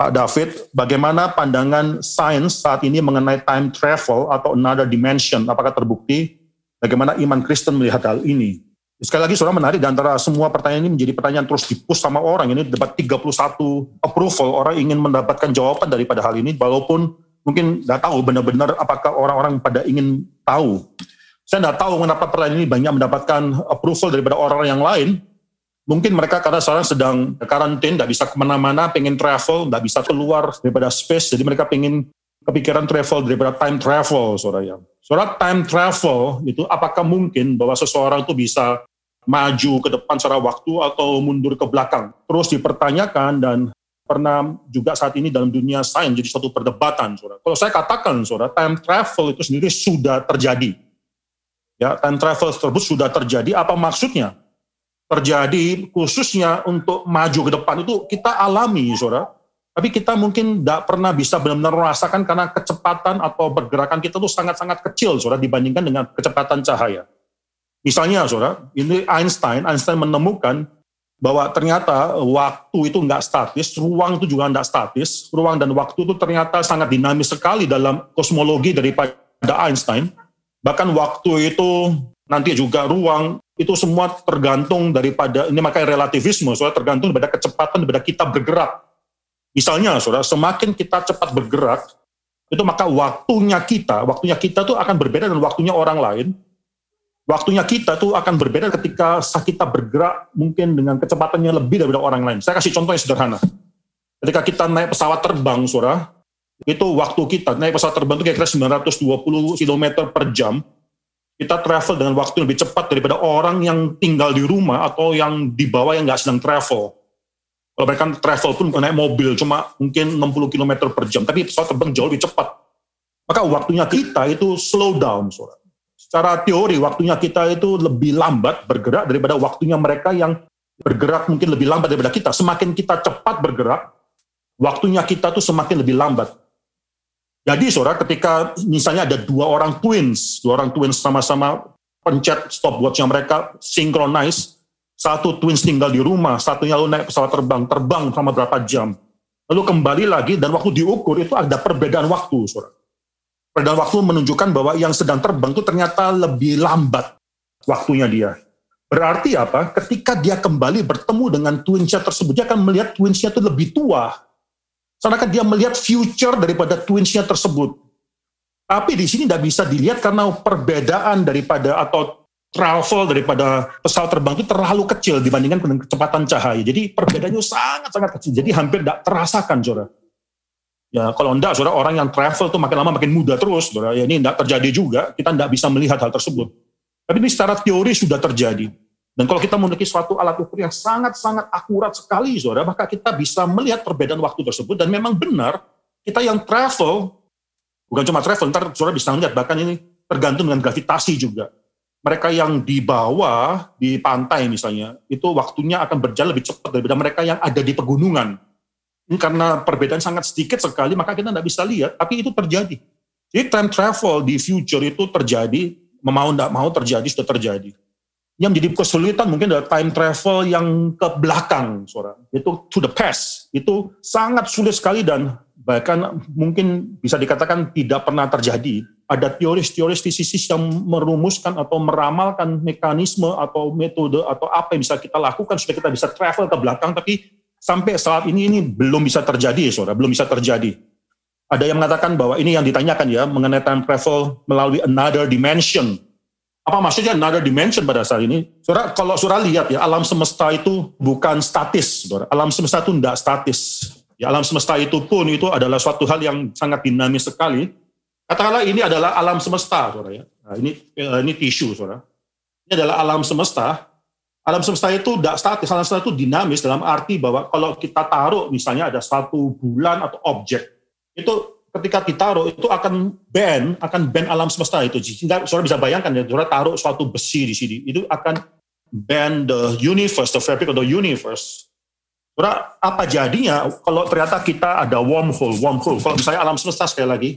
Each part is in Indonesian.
Pak David, bagaimana pandangan sains saat ini mengenai time travel atau another dimension? Apakah terbukti? Bagaimana iman Kristen melihat hal ini? Sekali lagi, saudara menarik, di antara semua pertanyaan ini menjadi pertanyaan terus dipus sama orang. Ini debat 31 approval, orang ingin mendapatkan jawaban daripada hal ini, walaupun mungkin tidak tahu benar-benar apakah orang-orang pada ingin tahu. Saya tidak tahu mengapa pertanyaan ini banyak mendapatkan approval daripada orang-orang yang lain, Mungkin mereka karena sekarang sedang karantin, tidak bisa ke mana-mana, pengen travel, tidak bisa keluar daripada space, jadi mereka pengen kepikiran travel daripada time travel, saudara ya. Time travel itu apakah mungkin bahwa seseorang itu bisa maju ke depan secara waktu atau mundur ke belakang? Terus dipertanyakan dan pernah juga saat ini dalam dunia sains jadi suatu perdebatan, saudara. Kalau saya katakan, saudara, time travel itu sendiri sudah terjadi. Ya, time travel tersebut sudah terjadi. Apa maksudnya? Terjadi khususnya untuk maju ke depan itu kita alami, saudara. Tapi kita mungkin tidak pernah bisa benar-benar merasakan karena kecepatan atau pergerakan kita itu sangat-sangat kecil, saudara, dibandingkan dengan kecepatan cahaya. Misalnya, saudara, ini Einstein, Einstein menemukan bahwa ternyata waktu itu nggak statis, ruang itu juga nggak statis, ruang dan waktu itu ternyata sangat dinamis sekali dalam kosmologi daripada Einstein. Bahkan waktu itu nanti juga ruang itu semua tergantung daripada ini makanya relativisme, soalnya tergantung daripada kecepatan daripada kita bergerak. Misalnya, saudara, semakin kita cepat bergerak, itu maka waktunya kita, waktunya kita tuh akan berbeda dengan waktunya orang lain. Waktunya kita tuh akan berbeda ketika kita bergerak mungkin dengan kecepatannya lebih daripada orang lain. Saya kasih contoh yang sederhana. Ketika kita naik pesawat terbang, saudara, itu waktu kita naik pesawat terbang itu kira-kira 920 km per jam, kita travel dengan waktu yang lebih cepat daripada orang yang tinggal di rumah atau yang di bawah yang nggak sedang travel. Kalau mereka travel pun naik mobil cuma mungkin 60 km per jam, tapi pesawat terbang jauh lebih cepat. Maka waktunya kita itu slow down. Saudara. Secara teori waktunya kita itu lebih lambat bergerak daripada waktunya mereka yang bergerak mungkin lebih lambat daripada kita. Semakin kita cepat bergerak, waktunya kita tuh semakin lebih lambat. Jadi saudara ketika misalnya ada dua orang twins, dua orang twins sama-sama pencet stopwatch yang mereka synchronize, satu twins tinggal di rumah, satunya lalu naik pesawat terbang, terbang sama berapa jam. Lalu kembali lagi dan waktu diukur itu ada perbedaan waktu, saudara. Perbedaan waktu menunjukkan bahwa yang sedang terbang itu ternyata lebih lambat waktunya dia. Berarti apa? Ketika dia kembali bertemu dengan twinsnya tersebut, dia akan melihat twinsnya itu lebih tua Seakan dia melihat future daripada twinsnya tersebut. Tapi di sini tidak bisa dilihat karena perbedaan daripada atau travel daripada pesawat terbang itu terlalu kecil dibandingkan dengan kecepatan cahaya. Jadi perbedaannya sangat-sangat kecil. Jadi hampir tidak terasakan, saudara. Ya, kalau enggak, saudara, orang yang travel itu makin lama makin muda terus, saudara. Ya, ini tidak terjadi juga. Kita tidak bisa melihat hal tersebut. Tapi ini secara teori sudah terjadi. Dan kalau kita memiliki suatu alat ukur yang sangat-sangat akurat sekali, saudara, maka kita bisa melihat perbedaan waktu tersebut. Dan memang benar, kita yang travel, bukan cuma travel, ntar saudara bisa melihat, bahkan ini tergantung dengan gravitasi juga. Mereka yang di bawah, di pantai misalnya, itu waktunya akan berjalan lebih cepat daripada mereka yang ada di pegunungan. Ini karena perbedaan sangat sedikit sekali, maka kita tidak bisa lihat, tapi itu terjadi. Jadi time travel di future itu terjadi, mau tidak mau terjadi, sudah terjadi yang menjadi kesulitan mungkin adalah time travel yang ke belakang, saudara. Itu to the past. Itu sangat sulit sekali dan bahkan mungkin bisa dikatakan tidak pernah terjadi. Ada teoris-teoris fisikis yang merumuskan atau meramalkan mekanisme atau metode atau apa yang bisa kita lakukan supaya kita bisa travel ke belakang, tapi sampai saat ini ini belum bisa terjadi, saudara. Belum bisa terjadi. Ada yang mengatakan bahwa ini yang ditanyakan ya mengenai time travel melalui another dimension apa maksudnya another dimension pada saat ini? Saudara, kalau saudara lihat ya, alam semesta itu bukan statis. Saudara. Alam semesta itu tidak statis. Ya, alam semesta itu pun itu adalah suatu hal yang sangat dinamis sekali. Katakanlah ini adalah alam semesta, saudara ya. Nah, ini eh, ini tisu, saudara. Ini adalah alam semesta. Alam semesta itu tidak statis, alam semesta itu dinamis dalam arti bahwa kalau kita taruh misalnya ada satu bulan atau objek, itu ketika ditaruh itu akan bend, akan bend alam semesta itu. Sehingga saudara bisa bayangkan ya, saudara taruh suatu besi di sini, itu akan bend the universe, the fabric of the universe. Saudara, apa jadinya kalau ternyata kita ada wormhole, wormhole. Kalau misalnya alam semesta sekali lagi,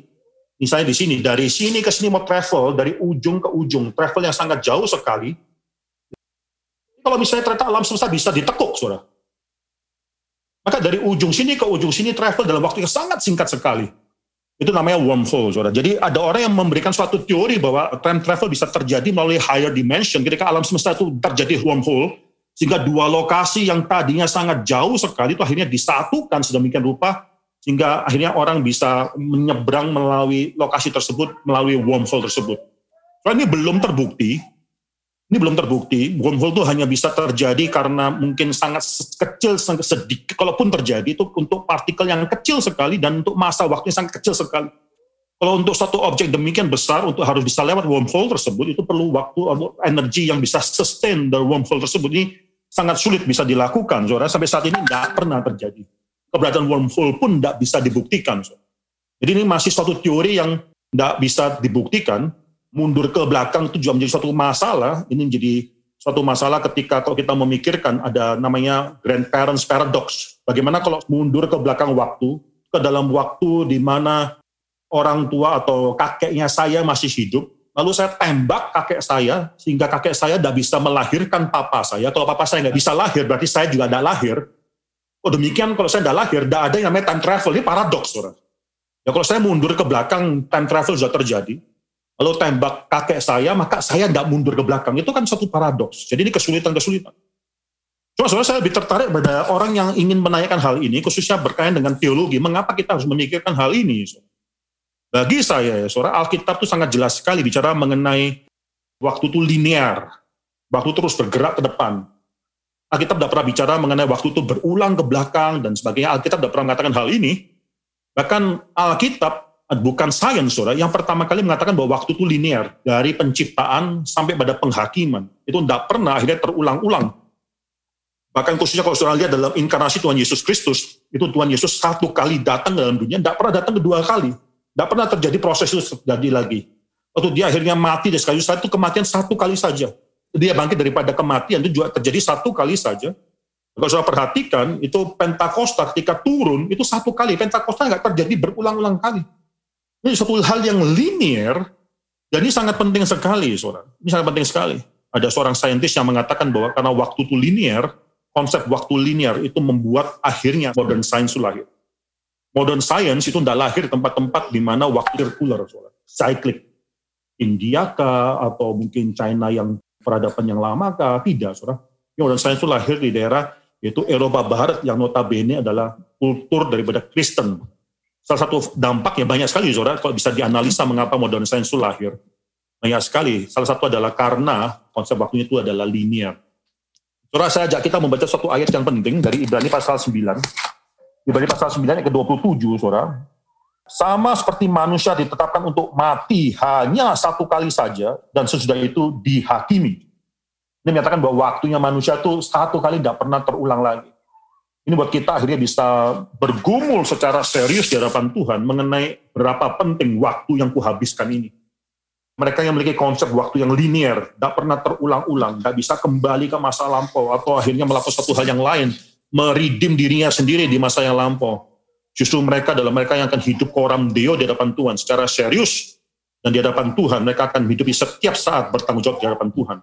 misalnya di sini, dari sini ke sini mau travel, dari ujung ke ujung, travel yang sangat jauh sekali. Kalau misalnya ternyata alam semesta bisa ditekuk, saudara Maka dari ujung sini ke ujung sini travel dalam waktu yang sangat singkat sekali. Itu namanya wormhole, saudara. Jadi ada orang yang memberikan suatu teori bahwa time travel bisa terjadi melalui higher dimension. Ketika alam semesta itu terjadi wormhole, sehingga dua lokasi yang tadinya sangat jauh sekali itu akhirnya disatukan sedemikian rupa, sehingga akhirnya orang bisa menyeberang melalui lokasi tersebut, melalui wormhole tersebut. So, ini belum terbukti, ini belum terbukti. Wormhole itu hanya bisa terjadi karena mungkin sangat kecil, sedikit. Kalaupun terjadi itu untuk partikel yang kecil sekali dan untuk masa waktunya sangat kecil sekali. Kalau untuk satu objek demikian besar untuk harus bisa lewat wormhole tersebut itu perlu waktu atau energi yang bisa sustain the wormhole tersebut ini sangat sulit bisa dilakukan. Saudara sampai saat ini tidak pernah terjadi. Keberadaan wormhole pun tidak bisa dibuktikan. Jadi ini masih suatu teori yang tidak bisa dibuktikan mundur ke belakang itu juga menjadi suatu masalah. Ini menjadi suatu masalah ketika kalau kita memikirkan ada namanya grandparents paradox. Bagaimana kalau mundur ke belakang waktu, ke dalam waktu di mana orang tua atau kakeknya saya masih hidup, lalu saya tembak kakek saya, sehingga kakek saya tidak bisa melahirkan papa saya. Kalau papa saya nggak bisa lahir, berarti saya juga tidak lahir. Oh demikian kalau saya tidak lahir, tidak ada yang namanya time travel. Ini paradoks, saudara. Ya kalau saya mundur ke belakang, time travel sudah terjadi lalu tembak kakek saya, maka saya tidak mundur ke belakang. Itu kan satu paradoks. Jadi ini kesulitan-kesulitan. Cuma sebenarnya saya lebih tertarik pada orang yang ingin menanyakan hal ini, khususnya berkaitan dengan teologi. Mengapa kita harus memikirkan hal ini? Bagi saya, ya, suara Alkitab itu sangat jelas sekali bicara mengenai waktu itu linear. Waktu terus bergerak ke depan. Alkitab tidak pernah bicara mengenai waktu itu berulang ke belakang dan sebagainya. Alkitab tidak pernah mengatakan hal ini. Bahkan Alkitab bukan sains, saudara. Yang pertama kali mengatakan bahwa waktu itu linear dari penciptaan sampai pada penghakiman. Itu tidak pernah akhirnya terulang-ulang. Bahkan khususnya kalau saudara lihat dalam inkarnasi Tuhan Yesus Kristus, itu Tuhan Yesus satu kali datang dalam dunia, tidak pernah datang kedua kali. Tidak pernah terjadi proses itu terjadi lagi. Waktu dia akhirnya mati dan sekali itu kematian satu kali saja. Dia bangkit daripada kematian itu juga terjadi satu kali saja. Kalau saudara perhatikan, itu Pentakosta ketika turun, itu satu kali. Pentakosta nggak terjadi berulang-ulang kali. Ini suatu hal yang linear, ini sangat penting sekali, saudara. Ini sangat penting sekali. Ada seorang saintis yang mengatakan bahwa karena waktu itu linear, konsep waktu linear itu membuat akhirnya modern science lahir. Modern science itu tidak lahir di tempat-tempat di mana waktu circular, saudara. Cyclic. India kah, atau mungkin China yang peradaban yang lama kah? Tidak, saudara. Modern science itu lahir di daerah yaitu Eropa Barat yang notabene adalah kultur daripada Kristen Salah satu dampak yang banyak sekali, saudara, kalau bisa dianalisa mengapa modern science itu lahir. Banyak sekali. Salah satu adalah karena konsep waktunya itu adalah linear. Saudara, saya ajak kita membaca satu ayat yang penting dari Ibrani pasal 9. Ibrani pasal 9 yang ke-27, saudara. Sama seperti manusia ditetapkan untuk mati hanya satu kali saja, dan sesudah itu dihakimi. Ini menyatakan bahwa waktunya manusia itu satu kali tidak pernah terulang lagi. Ini buat kita akhirnya bisa bergumul secara serius di hadapan Tuhan mengenai berapa penting waktu yang kuhabiskan ini. Mereka yang memiliki konsep waktu yang linear, tidak pernah terulang-ulang, tidak bisa kembali ke masa lampau, atau akhirnya melakukan satu hal yang lain, meridim dirinya sendiri di masa yang lampau. Justru mereka adalah mereka yang akan hidup koram deo di hadapan Tuhan secara serius, dan di hadapan Tuhan mereka akan hidup di setiap saat bertanggung jawab di hadapan Tuhan.